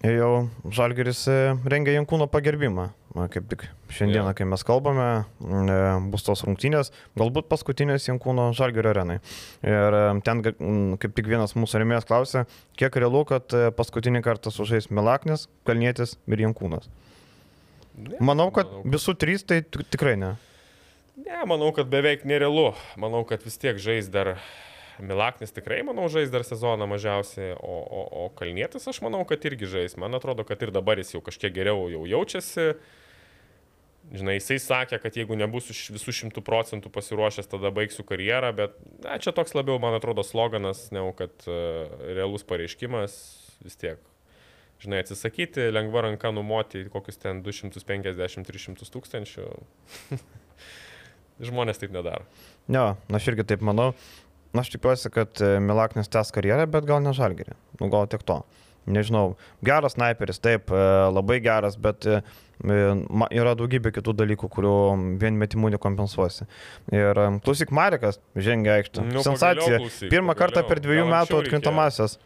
Jau Žalgeris e, rengia Jankūno pagerbimą. Kaip tik šiandieną, Jo. kai mes kalbame, e, bus tos rungtynės, galbūt paskutinės Jankūno Žalgerio arenai. Ir e, ten kaip tik vienas mūsų remėjas klausė, kiek realu, kad paskutinį kartą sužais Milaknis, Kalnietis ir Jankūnas. Ne, Manau, kad manau, visų trys tai tik- tikrai ne. Ne, manau, kad beveik nerealu. Manau, kad vis tiek žais dar Milaknis tikrai, manau, žais dar sezoną mažiausiai, o, o, o Kalnietis aš manau, kad irgi žais. Man atrodo, kad ir dabar jis jau kažkiek geriau jau jaučiasi. Žinai, jisai sakė, kad jeigu nebus visų šimtų procentų pasiruošęs, tada baigsiu karjerą, bet na, čia toks labiau, man atrodo, sloganas, negu kad uh, realus pareiškimas vis tiek. Žinai, atsisakyti, lengva ranka numoti kokius ten 250-300 tūkstančių. <laughs> Žmonės taip nedaro. Ne, aš irgi taip manau. Na, aš tikiuosi, kad e, Milaknis tęs karjerą, bet gal ne Žalgerį. Nu, gal tik to. Nežinau, geras sniperis, taip, e, labai geras, bet e, yra daugybė kitų dalykų, kurių vien metimų nekompensuosi. Ir klausyk, Marekas žengia aikštę. Nu, Sensacija. pagaliau klausyk, Pirmą kartą pagaliau. per dviejų Gal metų anksčiau atkrintamasias.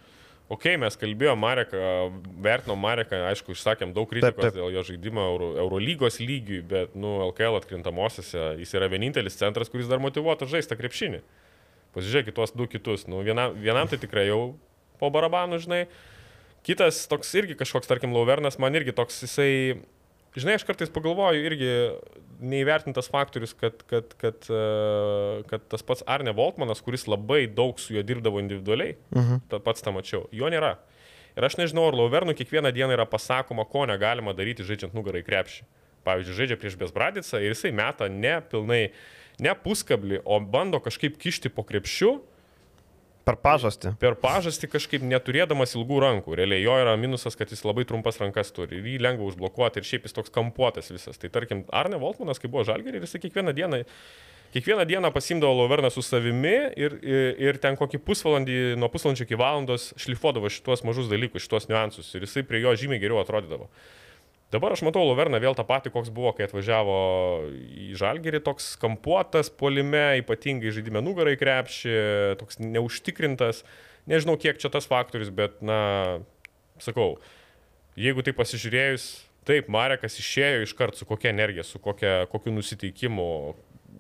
Ok, mes kalbėjome Mareką, vertinom Mareką, aišku, išsakėm daug kritikos Taip, taip. dėl jo žaidimo Euro, Eurolygos lygiui, bet, nu, LKL atkrintamosiose jis yra vienintelis centras, kuris dar motivuotas žaisti tą krepšinį. Pasižiūrėkit tuos du kitus. Nu, vienam, vienam tai tikrai jau po barabanų, žinai. Kitas toks irgi kažkoks, tarkim, Lauvernas, man irgi toks jisai, žinai, aš kartais pagalvoju irgi neįvertintas faktorius, kad, kad, kad, e, kad tas pats Arne Voltmanas, kuris labai daug su juo dirbdavo individualiai, Mhm. ta pats tą mačiau, jo nėra. Ir aš nežinau, ar Lauvernų kiekvieną dieną yra pasakoma, ko negalima daryti žaidžiant nugarą į krepšį. Pavyzdžiui, žaidžia prieš Besbradicą ir jisai meta ne pilnai, ne puskablį, o bando kažkaip kišti po krepšiu, Per pažastį. per pažastį kažkaip neturėdamas ilgų rankų. Realiai jo yra minusas, kad jis labai trumpas rankas turi ir jį lengva užblokuoti ir šiaip jis toks kampuotas visas. Tai tarkim, Arne Voltmanas, kai buvo žalgerį, jisai kiekvieną dieną, kiekvieną dieną pasimdavo Lauverną su savimi ir, ir, ir ten kokį pusvalandį, nuo pusvalandžio iki valandos šlifuodavo šituos mažus dalykus, šituos niuansus ir jisai prie jo žymiai geriau atrodydavo. Dabar aš matau Lauverną vėl tą patį, koks buvo, kai atvažiavo į Žalgerį, toks kampuotas polime, ypatingai žaidime nugarai krepšį, toks neužtikrintas. Nežinau, kiek čia tas faktorius, bet, na, sakau, jeigu tai pasižiūrėjus, taip, Marekas išėjo iškart su kokia energija, su kokia, kokiu nusiteikimu.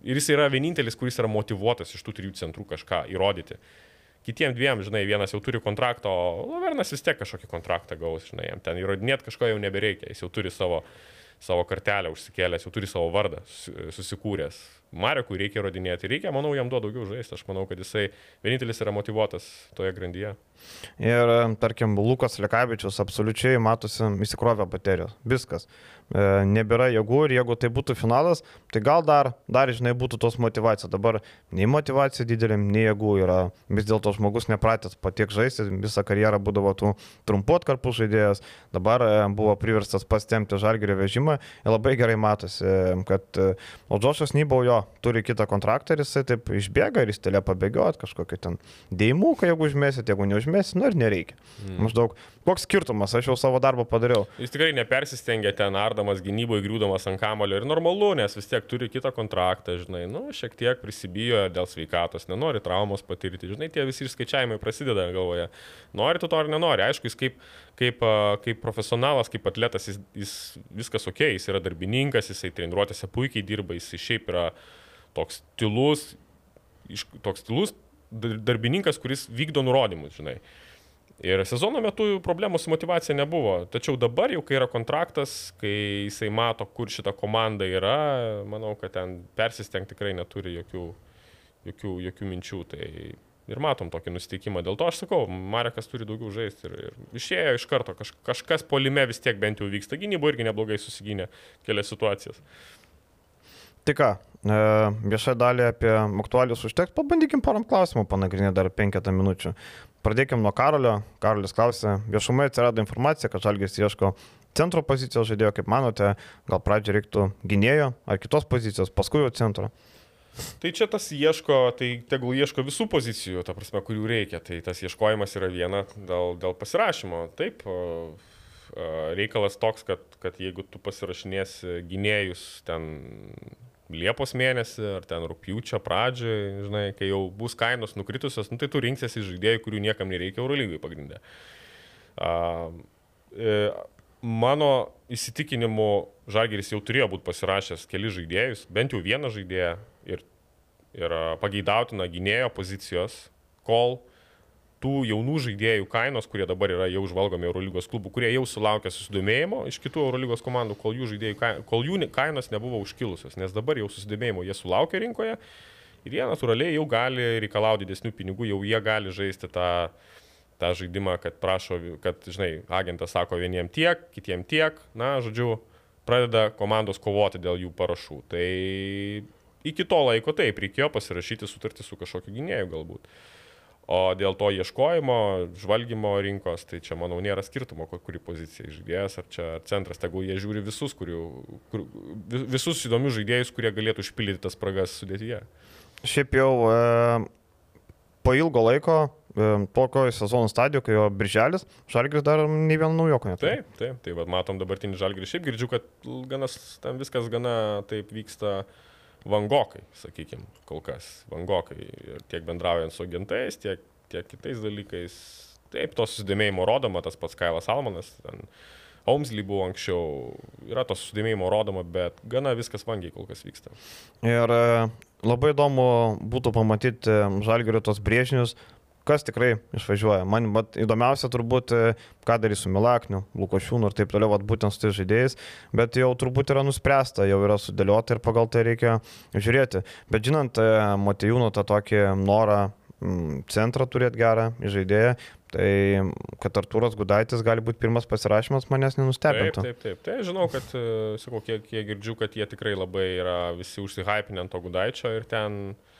Ir jis yra vienintelis, kuris yra motivuotas iš tų trijų centrų kažką įrodyti. Kitiem dviem, žinai, vienas jau turi kontraktą, o Lavernas vis tiek kažkokį kontraktą gaus, žinai, jam ten įrodinėti kažko jau nebereikia, jis jau turi savo, savo kartelę užsikėlęs, jau turi savo vardą susi- susikūręs. Marekui reikia įrodinėti, reikia, manau, jam duoti daugiau žaisti, aš manau, kad jisai vienintelis yra motivuotas toje grandyje. Ir, tarkim, Lukas Lekavičius absoliučiai matosi įsikrovę baterijos. Viskas. E, nebėra jėgų ir jeigu tai būtų finalas, tai gal dar, dar žinai, būtų tos motivacija. Dabar nei motivacija didelė, nei jėgų yra. Vis dėlto žmogus nepratęs patiek žaisti, visą karjerą būdavo tų trumpų atkarpų žaidėjas, dabar e, buvo priverstas pastemti žalgerio vežimą ir labai gerai matosi, kad e, Oldžošas Nybaujo turi kitą kontraktą ir jisai taip išbėga ir jis telė pabėgiot kažkokį ten dėjimuką, jeigu užmėsit, jeigu neužmėsit, nu ir nereikia. Mm. Maždaug, koks skirtumas, aš jau savo darbą padariau. Jis tikrai nepersistengia ten ar ardamas gynyboje, griūdamas ant kamulio ir normalu, nes vis tiek turi kitą kontraktą, žinai, nu, šiek tiek prisibijo dėl sveikatos, nenori traumos patirti, žinai, tie visi išskaičiavimai prasideda galvoje. Nori tu to ar nenori, aišku, jis kaip, kaip, kaip profesionalas, kaip atletas, jis, jis viskas ok, jis yra darbininkas, jisai treniruotėse puikiai dirba, jis šiaip yra toks tylus, toks tylus darbininkas, kuris vykdo nurodymus, žinai. Ir sezono metu problemų su motivacija nebuvo. Tačiau dabar jau, kai yra kontraktas, kai jisai mato, kur šita komanda yra, manau, kad ten persistengti tikrai neturi jokių, jokių, jokių minčių. Tai ir matom tokį nusiteikimą. Dėl to aš sakau, Marekas turi daugiau žaisti. Ir, ir išėjo iš karto, kaž, kažkas polime vis tiek bent jau vyksta. Gynybo irgi neblogai susigynė kelias situacijas. Tai ką, e, viešą dalį apie aktualius užteks, pabandykim param klausimų panagrinėti dar penketą minučių. Pradėkime nuo Karolio. Karolis klausė, viešumai atsirado informacija, kad Žalgis ieško centro pozicijos žaidėjo, kaip manote, gal pradžio reiktų gynėjo ar kitos pozicijos, paskui jau centro. Tai čia tas ieško, tai tegul ieško visų pozicijų, ta prasme, kurių reikia. Tai tas ieškojimas yra viena dėl, dėl pasirašymo. Taip, reikalas toks, kad, kad jeigu tu pasirašinėsi gynėjus ten Liepos mėnesį ar ten rūpjūčio pradžioje, žinai, kai jau bus kainos nukritusios, nu, tai tu rinksiesi žaidėjų, kurių niekam nereikia Eurolygai pagrindę. Uh, e, mano įsitikinimu, Žalgeris jau turėjo būti pasirašęs keli žaidėjus, bent jau vieną žaidėją ir, ir pageidautina gynėjo pozicijos, kol uh, tų jaunų žaidėjų kainos, kurie dabar yra jau žvalgomi Eurolygos klubų, kurie jau sulaukė susidomėjimo iš kitų Eurolygos komandų, kol jų, žaidėjų, kol jų kainos nebuvo užkilusios, nes dabar jau susidomėjimo jie sulaukė rinkoje ir jie natūraliai jau gali reikalauti didesnių pinigų, jau jie gali žaisti tą, tą žaidimą, kad prašo, kad, žinai, agentas sako vieniem tiek, kitiem tiek, na, žodžiu, pradeda komandos kovoti dėl jų parašų. Tai iki to laiko taip, reikėjo pasirašyti sutartį su kažkokiu gynėju galbūt. O dėl to ieškojimo, žvalgymo rinkos, tai čia, manau, nėra skirtumo, kurį poziciją žaidėjas, ar čia centras, tegul jie žiūri visus, kurių, kur, visus įdomius žaidėjus, kurie galėtų užpildyti tas spragas sudėtyje. Šiaip jau e, po ilgo laiko, e, tokioje sezono stadijoje, kai jo birželis, Žalgris dar nei vieno naujoko neturi. Taip, taip, tai va, matom dabartinį Žalgrį. Šiaip girdžiu, kad ganas, ten viskas gana taip vyksta vangokai, sakykime, kol kas. Vangokai. Ir tiek bendraujant su agentais, tiek, tiek kitais dalykais. Taip, to susidomėjimo rodoma, tas pats Kailas Almanas, ten Omsly buvo anksčiau, yra to susidomėjimo rodoma, bet gana viskas vangiai kol kas vyksta. Ir e, labai įdomu būtų pamatyti Žalgerio tos brėžinius, kas tikrai išvažiuoja. Man vat, įdomiausia turbūt, e, ką darys su Milakniu, Lukošiūnu ir taip toliau, vat, būtent su tais žaidėjais, bet jau turbūt yra nuspręsta, jau yra sudėliota ir pagal tai reikia žiūrėti. Bet žinant e, Matejūno tą tokį norą centrą turėti gerą žaidėją, tai kad Artūras Gudaitis gali būti pirmas pasirašymas manęs nenustebintų. Taip, taip, taip. Tai žinau, kad, e, sakau, kiek, kiek girdžiu, kad jie tikrai labai yra visi užsihypinę ant to Gudaičio ir ten uh,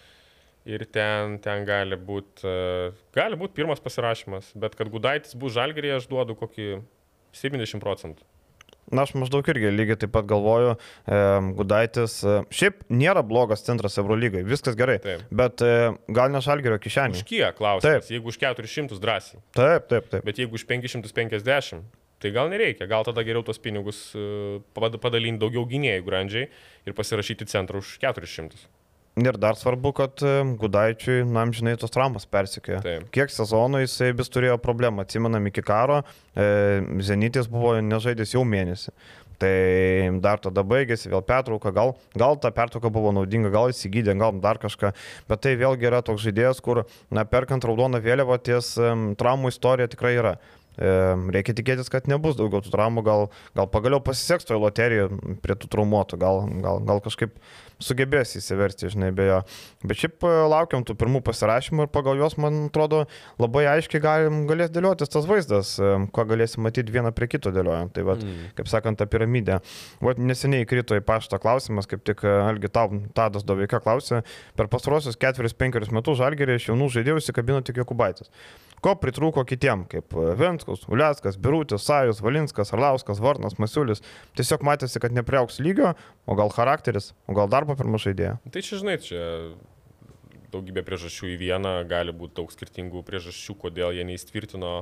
ir ten, ten gali būti gali būt pirmas pasirašymas, bet kad Gudaitis bus žalgerį, aš duodu kokį 70 procentų. Na, aš maždaug irgi lygiai taip pat galvoju, e, Gudaitis, e, šiaip nėra blogas centras Eurolygai, viskas gerai, taip. bet e, gal ne Žalgerio kišenė. Už kiek klausimas, taip. jeigu už 400 drąsiai. Taip, taip, taip. Bet jeigu už 550, tai gal nereikia, gal tada geriau tos pinigus e, padalinti daugiau gynėjų grandžiai ir pasirašyti centrą už 400. Ir dar svarbu, kad e, Gudaičiui, na, žinai, tos traumas persikėjo. Taip. Kiek sezonų jisai vis turėjo problemą, atsimenam iki karo, e, Zenitis buvo nežaidęs jau mėnesį. Tai dar tada baigėsi vėl pertrauka, gal, gal ta pertrauka buvo naudinga, gal įsigydė, gal dar kažką, bet tai vėlgi yra toks žaidėjas, kur, na, perkant raudoną vėliavą ties um, traumų istorija tikrai yra. Reikia tikėtis, kad nebus daugiau tų traumų, gal, gal pagaliau pasiseks toje loterijoje prie tų traumuotų, gal, gal, gal kažkaip sugebės įsiversti, žinai, be jo. Bet šiaip e, laukiam tų pirmų pasirašymų ir pagal juos, man atrodo, labai aiškiai galim, galės dėliotis tas vaizdas, e, ko galėsim matyti vieną prie kito dėliojant. Tai, va, mm. kaip sakant, ta piramidė. Vat neseniai įkrito į paštą klausimas, kaip tik e, Algi Tadas Doveika klausė, per pastarosius ketverius, penkerius metus Žalgerį iš jaunų žaidėjų įsikabino tik Jokubaitis. Ko pritrūko kitiem, kaip Venskus, Uliaskas, Birutis, Sajus, Valinskas, Arlauskas, Varnas, Masiulis. Tiesiog matėsi, kad nepriauks lygio, o gal charakteris, o gal darbo per mažai idėja. Tai čia, žinai, čia daugybė priežasčių į vieną, gali būti daug skirtingų priežasčių, kodėl jie neįstvirtino.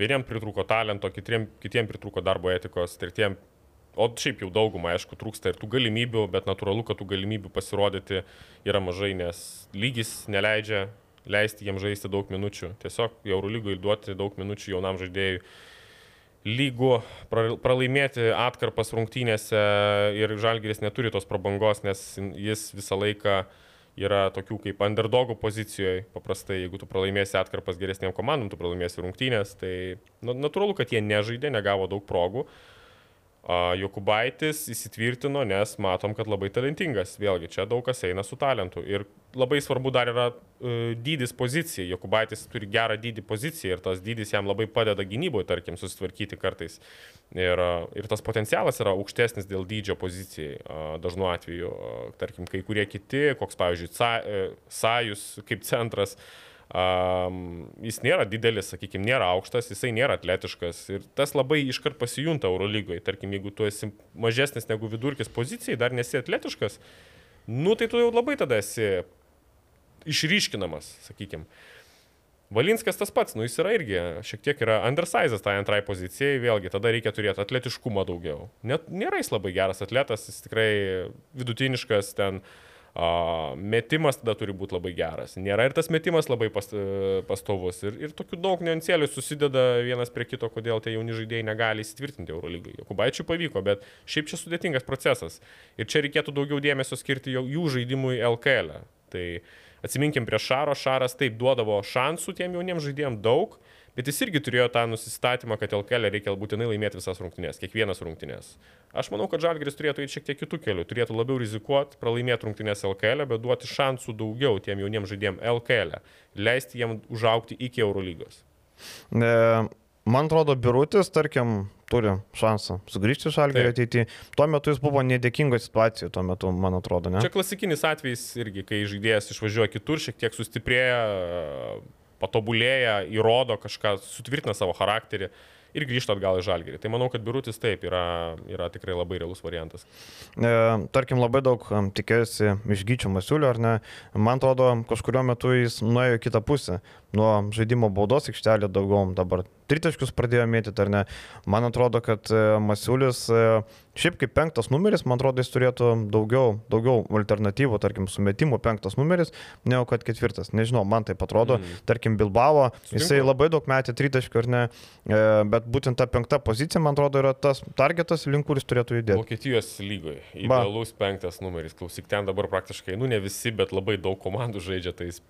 Vieniem pritrūko talento, kitiem, kitiem pritrūko darbo etikos, tretiem O šiaip jau daugumą, aišku, trūksta ir tų galimybių, bet natūralu, kad tų galimybių pasirodyti yra mažai, nes lygis neleidžia, leisti jiems žaisti daug minučių. Tiesiog Eurolygui duoti daug minučių jaunam žaidėjui. Lygų pralaimėti atkarpas rungtynėse ir Žalgiris neturi tos prabangos, nes jis visą laiką yra tokių kaip underdogų pozicijoje. Paprastai, jeigu tu pralaimėsi atkarpas geresniem komandom, tu pralaimėsi rungtynės, tai natūralu, kad jie nežaidė, negavo daug progų. Jokubaitis įsitvirtino, nes matom, kad labai talentingas. Vėlgi, čia daug kas eina su talentu. Ir labai svarbu dar yra uh, dydis pozicija. Jokubaitis turi gerą dydį poziciją ir tas dydis jam labai padeda gynyboje, tarkim, susitvarkyti kartais. Ir, uh, ir tas potencialas yra aukštesnis dėl dydžio pozicijai. Uh, dažnu atveju, tarkim, kai kurie kiti, koks pavyzdžiui, sa, Sajus kaip centras. Um, jis nėra didelis, sakykime, nėra aukštas, jisai nėra atletiškas ir tas labai iškart pasijunta Eurolygoje. Tarkim, jeigu tu esi mažesnis negu vidurkis pozicijai, dar nesi atletiškas, nu tai tu jau labai tada esi išryškinamas, sakykime. Valinskas tas pats, nu jis yra irgi šiek tiek yra undersized tai antrai pozicijai, vėlgi tada reikia turėti atletiškumo daugiau. Net nėra jis labai geras atletas, jis tikrai vidutiniškas ten uh, metimas tada turi būti labai geras. Nėra ir tas metimas labai pas, e, pastovus. Ir, ir tokių daug niansėlių susideda vienas prie kito, kodėl tie jauni žaidėjai negali įsitvirtinti Eurolygai. Jokubaičiui pavyko, bet šiaip čia sudėtingas procesas. Ir čia reikėtų daugiau dėmesio skirti jų žaidimui LKL. E. Tai atsiminkim prie Šaro, Šaras taip duodavo šansų tiem jauniems žaidėjams daug, Bet jis irgi turėjo tą nusistatymą, kad LKL reikia būtinai laimėti visas rungtynės, kiekvienas rungtynės. Aš manau, kad Žalgris turėtų eiti šiek tiek kitų kelių, turėtų labiau rizikuoti, pralaimėti rungtynės LKL, bet duoti šansų daugiau tiem jauniems žaidėjim LKL, leisti jiem užaukti iki Eurolygos. E, man atrodo, Birutis, tarkim, turi šansą sugrįžti iš Žalgirio ateityje. Tuo metu jis buvo nedėkingoje situacijoje, tuo metu, man atrodo, ne? Čia klasikinis atvejis irgi, kai žaidėjas išvažiuoja kitur, šiek tiek sustiprėja patobulėja, įrodo kažką, sutvirtina savo charakterį ir grįžta atgal į žalgerį. Tai manau, kad biurutis taip yra, yra tikrai labai realus variantas. E, tarkim, labai daug tikėjosi iš gyčio masiulio, ar ne? Man atrodo, kažkurio metu jis nuėjo į kitą pusę. Nuo žaidimo baudos aikštelė daugiau dabar tritaškius pradėjo mėtyti, ar ne. Man atrodo, kad e, Masiulis, e, šiaip kaip penktas numeris, man atrodo, jis turėtų daugiau, daugiau alternatyvų, tarkim, sumetimų penktas numeris, negu kad ketvirtas. Nežinau, man tai atrodo, mm. tarkim, Bilbao, Sutinku. jisai labai daug metė tritaškių, ar ne, e, bet būtent ta penkta pozicija, man atrodo, yra tas targetas, link kuris turėtų judėti. Vokietijos lygoje. Idealus ba. penktas numeris, klausyk, ten dabar praktiškai, nu ne visi, bet labai daug komandų žaidžia tais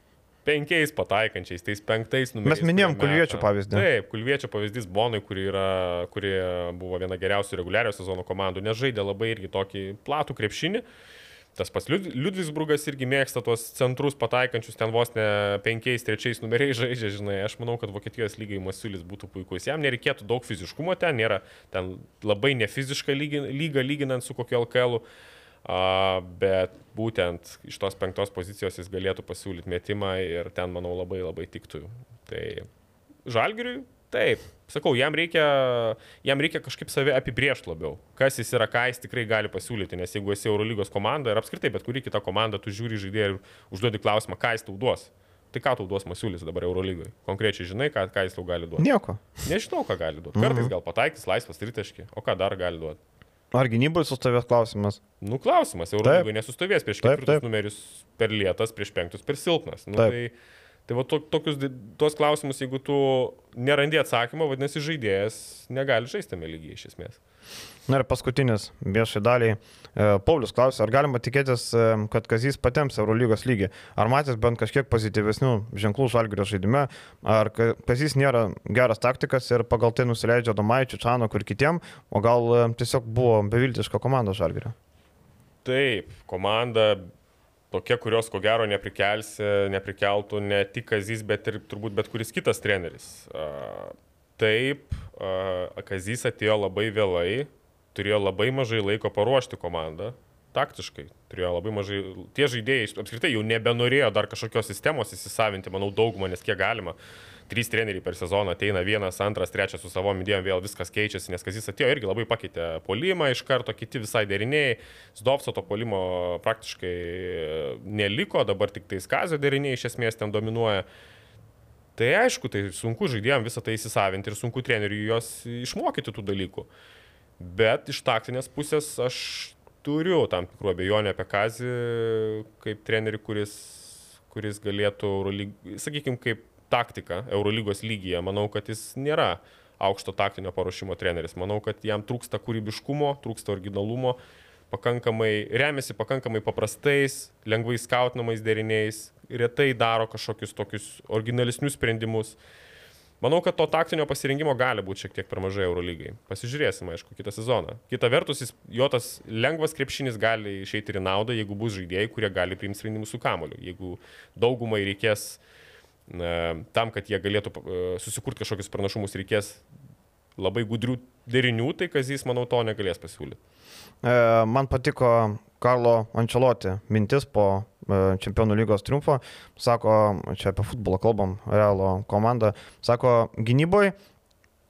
penkiais pataikančiais, tais penktais numeriais. Mes minėjom Kulviečio pavyzdį. Taip, Kulviečio pavyzdys Bonui, kuri, yra, kuri buvo viena geriausių reguliario sezono komandų, nežaidė labai irgi tokį platų krepšinį. Tas pats Liudvisbrugas irgi mėgsta tuos centrus pataikančius, ten vos ne penkiais, trečiais numeriais žaidžia, žinai, aš manau, kad Vokietijos lygai Masiulis būtų puikus. Jam nereikėtų daug fiziškumo ten, nėra ten labai nefiziška lyga, lyga lyginant su kokiu LKL. -u bet būtent iš tos penktos pozicijos jis galėtų pasiūlyti metimą ir ten, manau, labai labai tiktų. Tai žalgiriui, taip, sakau, jam reikia, jam reikia kažkaip save apibriežti labiau, kas jis yra, ką jis tikrai gali pasiūlyti, nes jeigu esi Eurolygos komanda ir apskritai bet kuri kita komanda, tu žiūri žaidėją ir užduodi klausimą, ką jis tau duos. Tai ką tau duos Masiulis dabar Eurolygoje? Konkrečiai žinai, ką, ką jis tau gali duoti? Nieko. Nežinau, ką gali duoti. Kartais mhm. gal pataikys laisvas tritaškį, o ką dar gali duoti? Ar gynyboje sustovės klausimas? Nu, klausimas. Eurolygoje nesustovės prieš ketvirtus numerius per lėtas, prieš penktus per silpnas. Nu, taip. tai, Tai va to, tokius, tuos klausimus, jeigu tu nerandi atsakymo, vadinasi, žaidėjas negali žaisti tame lygyje iš esmės. Na ir paskutinis viešai daliai. E, Paulius klausė, ar galima tikėtis, e, kad Kazys patems Eurolygos lygį? Ar matęs bent kažkiek pozityvesnių ženklų žalgerio žaidime? Ar Ka- Kazys nėra geras taktikas ir pagal tai nusileidžia Domaičių, Čano ir kitiem, o gal e, tiesiog buvo beviltiška komanda žalgerio? Taip, komanda tokia, kurios ko gero neprikelsi, neprikeltų ne tik Kazys, bet ir turbūt bet kuris kitas treneris. Taip, Kazys atėjo labai vėlai, turėjo labai mažai laiko paruošti komandą. Taktiškai turėjo labai mažai. Tie žaidėjai apskritai jau nebenorėjo dar kažkokios sistemos įsisavinti, manau, daugumą, nes kiek galima. Trys treneriai per sezoną ateina, vienas, antras, trečias su savo idėjom, vėl viskas keičiasi, nes Kazis atėjo irgi labai pakeitė polimą iš karto, kiti visai deriniai. Zdovso to polimo praktiškai neliko, dabar tik tai Skazio deriniai iš esmės ten dominuoja. Tai aišku, tai sunku žaidėjams visą tai įsisavinti ir sunku treneriui juos išmokyti tų dalykų. Bet iš taktinės pusės aš turiu tam tikrų abejonių apie Kazį kaip trenerių, kuris, kuris galėtų, sakykime, kaip taktika Eurolygos lygyje. Manau, kad jis nėra aukšto taktinio paruošimo treneris. Manau, kad jam trūksta kūrybiškumo, trūksta originalumo, pakankamai, remiasi pakankamai paprastais, lengvai skautinamais deriniais, retai daro kažkokius tokius originalesnius sprendimus. Manau, kad to taktinio pasirinkimo gali būti šiek tiek per mažai Eurolygai. Pasižiūrėsim, aišku, kitą sezoną. Kita vertus, jis, jo tas lengvas krepšinis gali išeiti ir naudą, jeigu bus žaidėjai, kurie gali priimti sprendimus su kamoliu. Jeigu daugumai reikės, na, tam, kad jie galėtų uh, susikurti kažkokius pranašumus, reikės labai gudrių derinių, tai Kazys, manau, to negalės pasiūlyti. E, man patiko Karlo Ančeloti mintis po e, Čempionų lygos triumfo. Sako, čia apie futbolą kalbam, Realo komanda. Sako, gynyboje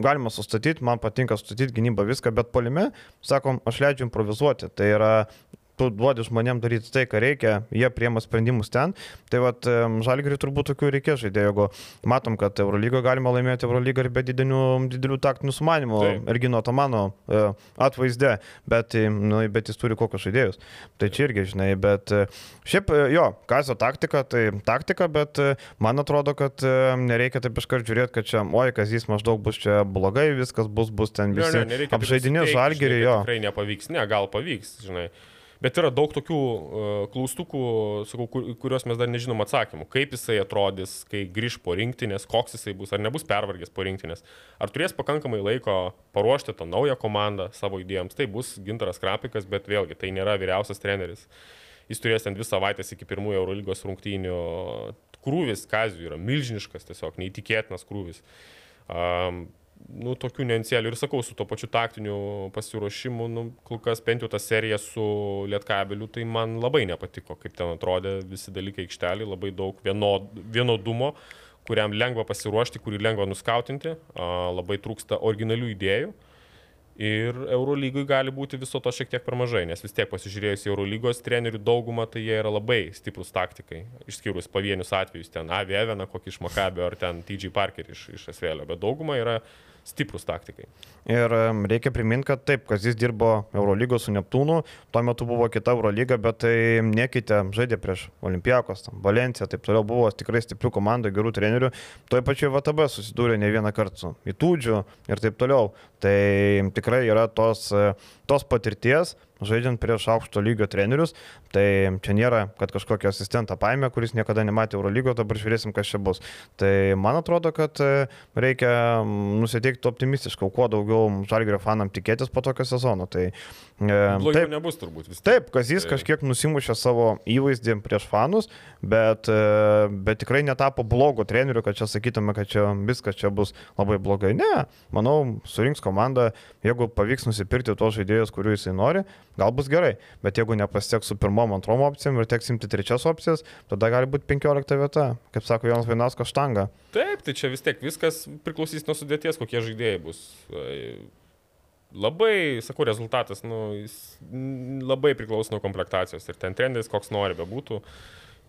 galima sustatyti, man patinka sustatyti gynybą viską, bet polime, sakom, aš leidžiu improvizuoti. Tai yra tu duodi žmonėm daryti tai, ką reikia, jie priema sprendimus ten. Tai vad, žalgiriui turbūt tokių reikės žaidėjų, jeigu matom, kad Eurolygo galima laimėti Eurolygą ir be didelių, didelių taktinių sumanimų, irgi nuo to mano e, atvaizde, bet, nu, bet jis turi kokius žaidėjus. Tai čia irgi, žinai, bet e, šiaip e, jo, Kazio taktika, tai taktika, bet man atrodo, kad nereikia taip iškart žiūrėti, kad čia, oi, Kazys maždaug bus čia blogai, viskas bus, bus ten visi. Ne, ne, apžaidinė žalgirį jo. Tikrai nepavyks, ne, gal pavyks, žinai. Bet yra daug tokių uh, klaustukų, sakau, kur, kuriuos mes dar nežinom atsakymų. Kaip jisai atrodys, kai grįž po rinktinės, koks jisai bus, ar nebus pervargęs po rinktinės, ar turės pakankamai laiko paruošti tą naują komandą savo idėjams. Tai bus Gintaras Krapikas, bet vėlgi tai nėra vyriausias treneris. Jis turės ten dvi savaitės iki pirmųjų Eurolygos rungtynių. Krūvis Kazijų yra milžiniškas, tiesiog neįtikėtinas krūvis. Um, nu, tokių neansėlių ir sakau, su to pačiu taktiniu pasiruošimu, nu, kol kas bent jau ta serija su Lietkabeliu, tai man labai nepatiko, kaip ten atrodė visi dalykai aikštelį, labai daug vienod, vienodumo, kuriam lengva pasiruošti, kurį lengva nuskautinti, labai trūksta originalių idėjų. Ir Eurolygui gali būti viso to šiek tiek per mažai, nes vis tiek pasižiūrėjus į Eurolygos trenerių daugumą, tai jie yra labai stiprus taktikai, išskyrus pavienius atvejus, ten Avieveną, kokį iš Makabio ar ten TG Parker iš, iš Asvelio, bet dauguma yra stiprus taktikai. Ir reikia priminti, kad taip, kas jis dirbo Eurolygos su Neptūnu, tuo metu buvo kita Eurolyga, bet tai nekite, žaidė prieš Olimpijakos, Valenciją, taip toliau buvo tikrai stiprių komandų, gerų trenerių. Toje pačioje VTB susidūrė ne vieną kartą su Itūdžiu ir taip toliau. Tai tikrai yra tos, tos patirties, žaidžiant prieš aukšto lygio trenerius, tai čia nėra, kad kažkokį asistentą paėmė, kuris niekada nematė Eurolygo, dabar žiūrėsim, kas čia bus. Tai man atrodo, kad reikia nusiteikti optimistiškai, kuo daugiau žalgerio fanam tikėtis po tokio sezono. Tai, Blogiau taip, nebus turbūt vis. Taip, Kazys tai. kažkiek nusimušė savo įvaizdį prieš fanus, bet, bet tikrai netapo blogo treneriu, kad čia sakytume, kad čia viskas čia bus labai blogai. Ne, manau, surinks komandą, jeigu pavyks nusipirkti tos žaidėjus, kuriuo jisai nori, gal bus gerai, bet jeigu nepasiteks su pirmom, antrom opcijom ir teks imti trečias opcijas, tada gali būti 15 vieta, kaip sako Jonas Vainasko štanga. Taip, tai čia vis tiek viskas priklausys nuo sudėties, kokie žaidėjai bus. Labai, sakau, rezultatas, nu, jis labai priklauso nuo komplektacijos ir ten treneris, koks nori bebūtų,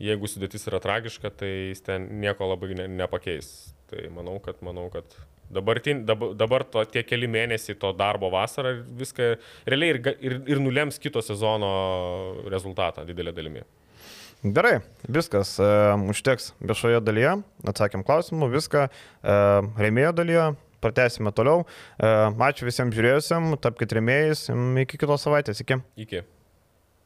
jeigu sudėtis yra tragiška, tai jis ten nieko labai ne, nepakeis. Tai manau, kad, manau, kad dabar, dabar, dabar to, tie keli mėnesiai to darbo vasarą viską realiai ir, ir, ir nulems kito sezono rezultatą didelė dalimi. Gerai, viskas. E, užteks viešoje dalyje. Atsakėm klausimų, viską. E, rėmėjo dalyje. Pratęsime toliau. E, ačiū visiems žiūrėjusiam, tapkite rėmėjais. Iki kitos savaitės. Iki. Iki.